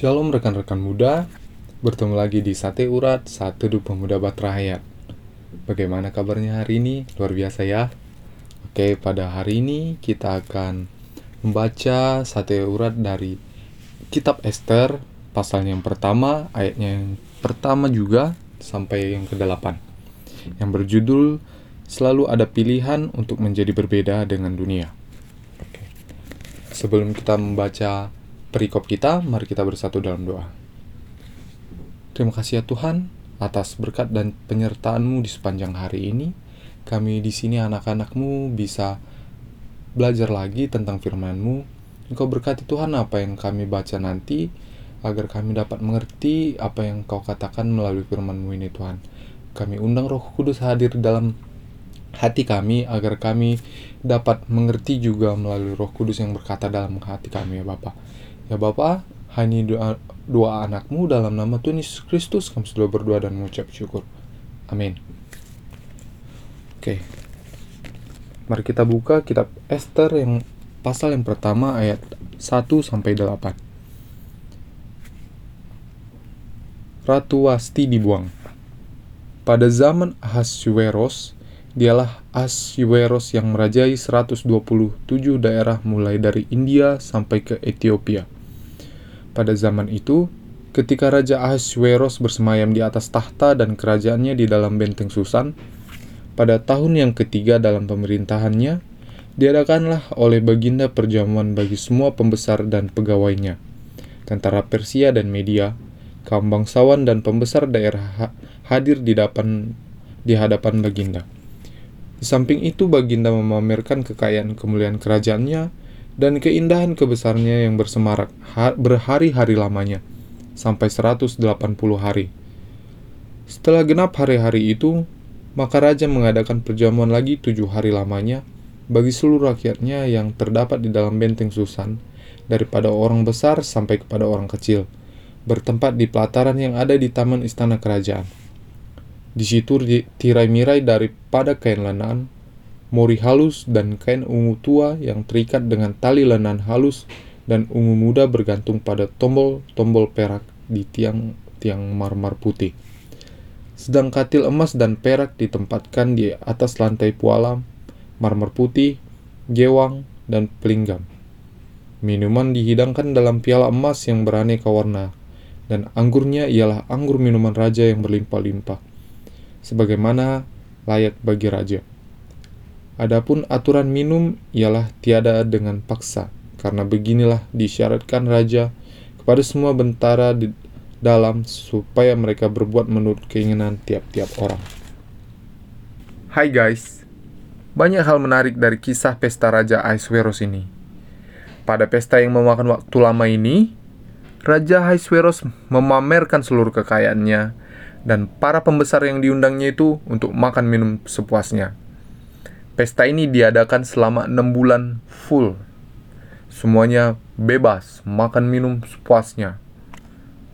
Shalom rekan-rekan muda, bertemu lagi di Sate Urat, Saat Teduh Pemuda Batra Hayat. Bagaimana kabarnya hari ini? Luar biasa ya. Oke, pada hari ini kita akan membaca Sate Urat dari Kitab Esther, pasal yang pertama, ayatnya yang pertama juga, sampai yang ke-8. Yang berjudul, Selalu ada pilihan untuk menjadi berbeda dengan dunia. Oke. Sebelum kita membaca perikop kita, mari kita bersatu dalam doa. Terima kasih ya Tuhan atas berkat dan penyertaan-Mu di sepanjang hari ini. Kami di sini anak-anak-Mu bisa belajar lagi tentang firman-Mu. Engkau berkati Tuhan apa yang kami baca nanti, agar kami dapat mengerti apa yang Kau katakan melalui firman-Mu ini Tuhan. Kami undang Roh Kudus hadir dalam hati kami agar kami dapat mengerti juga melalui Roh Kudus yang berkata dalam hati kami ya Bapak. Ya Bapak, hanya doa, doa anakmu dalam nama Tuhan Yesus Kristus kami sudah berdoa dan mengucap syukur. Amin. Oke. Mari kita buka kitab Esther yang pasal yang pertama ayat 1 sampai 8. Ratu Wasti dibuang. Pada zaman Ahasuerus, dialah Ahasuerus yang merajai 127 daerah mulai dari India sampai ke Ethiopia. Pada zaman itu, ketika Raja Ahasuerus bersemayam di atas tahta dan kerajaannya di dalam benteng Susan, pada tahun yang ketiga dalam pemerintahannya, diadakanlah oleh Baginda perjamuan bagi semua pembesar dan pegawainya, tentara Persia dan Media, kaum bangsawan dan pembesar daerah hadir di di hadapan Baginda. Di samping itu Baginda memamerkan kekayaan kemuliaan kerajaannya dan keindahan kebesarnya yang bersemarak berhari-hari lamanya sampai 180 hari. Setelah genap hari-hari itu, maka raja mengadakan perjamuan lagi tujuh hari lamanya bagi seluruh rakyatnya yang terdapat di dalam benteng Susan, daripada orang besar sampai kepada orang kecil, bertempat di pelataran yang ada di taman istana kerajaan. Di situ tirai-mirai daripada kain lenan, mori halus dan kain ungu tua yang terikat dengan tali lenan halus dan ungu muda bergantung pada tombol-tombol perak di tiang-tiang marmer putih. Sedang katil emas dan perak ditempatkan di atas lantai pualam, marmer putih, gewang, dan pelinggam. Minuman dihidangkan dalam piala emas yang beraneka warna, dan anggurnya ialah anggur minuman raja yang berlimpah-limpah sebagaimana layak bagi raja. Adapun aturan minum ialah tiada dengan paksa, karena beginilah disyaratkan raja kepada semua bentara di dalam supaya mereka berbuat menurut keinginan tiap-tiap orang. Hai guys, banyak hal menarik dari kisah pesta Raja Ahasuerus ini. Pada pesta yang memakan waktu lama ini, Raja Ahasuerus memamerkan seluruh kekayaannya dan para pembesar yang diundangnya itu untuk makan minum sepuasnya. Pesta ini diadakan selama enam bulan full. Semuanya bebas, makan minum sepuasnya.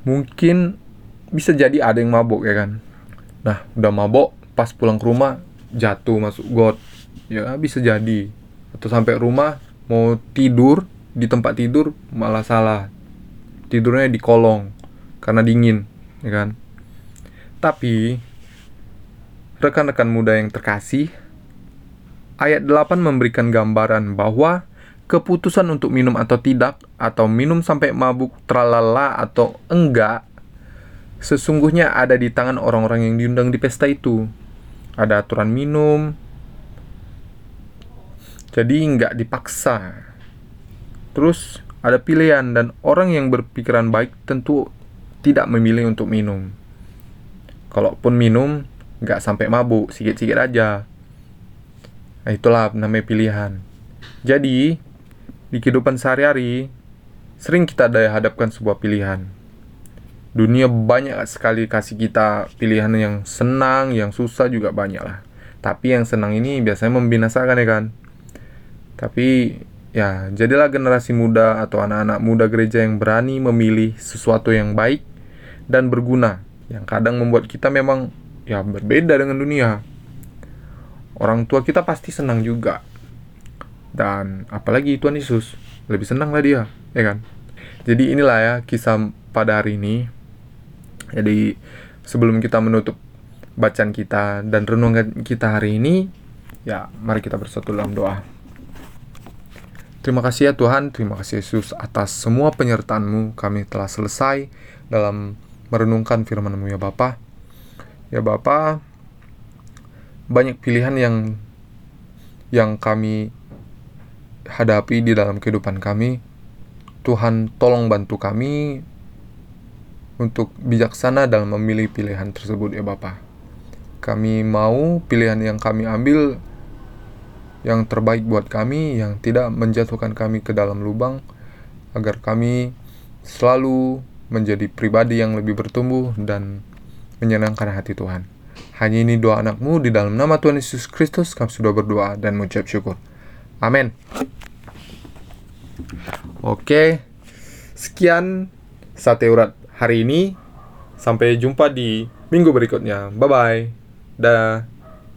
Mungkin bisa jadi ada yang mabuk ya kan. Nah, udah mabuk, pas pulang ke rumah jatuh masuk got. Ya bisa jadi. Atau sampai rumah mau tidur di tempat tidur malah salah. Tidurnya di kolong karena dingin, ya kan tapi, rekan-rekan muda yang terkasih, ayat 8 memberikan gambaran bahwa keputusan untuk minum atau tidak, atau minum sampai mabuk tralala atau enggak, sesungguhnya ada di tangan orang-orang yang diundang di pesta itu. Ada aturan minum, jadi nggak dipaksa. Terus ada pilihan dan orang yang berpikiran baik tentu tidak memilih untuk minum kalaupun minum nggak sampai mabuk sikit-sikit aja. Nah itulah namanya pilihan. Jadi di kehidupan sehari-hari sering kita hadapkan sebuah pilihan. Dunia banyak sekali kasih kita pilihan yang senang yang susah juga banyak lah. Tapi yang senang ini biasanya membinasakan ya kan? Tapi ya jadilah generasi muda atau anak-anak muda gereja yang berani memilih sesuatu yang baik dan berguna yang kadang membuat kita memang ya berbeda dengan dunia. Orang tua kita pasti senang juga. Dan apalagi Tuhan Yesus, lebih senang lah dia, ya kan? Jadi inilah ya kisah pada hari ini. Jadi sebelum kita menutup bacaan kita dan renungan kita hari ini, ya mari kita bersatu dalam doa. Terima kasih ya Tuhan, terima kasih Yesus atas semua penyertaan-Mu. Kami telah selesai dalam merenungkan firman-Mu ya Bapa. Ya Bapa, banyak pilihan yang yang kami hadapi di dalam kehidupan kami. Tuhan tolong bantu kami untuk bijaksana dalam memilih pilihan tersebut ya Bapak. Kami mau pilihan yang kami ambil yang terbaik buat kami yang tidak menjatuhkan kami ke dalam lubang agar kami selalu menjadi pribadi yang lebih bertumbuh dan menyenangkan hati Tuhan. Hanya ini doa anakmu di dalam nama Tuhan Yesus Kristus kami sudah berdoa dan mengucap syukur. Amin. Oke, sekian sate urat hari ini. Sampai jumpa di minggu berikutnya. Bye bye. Dah.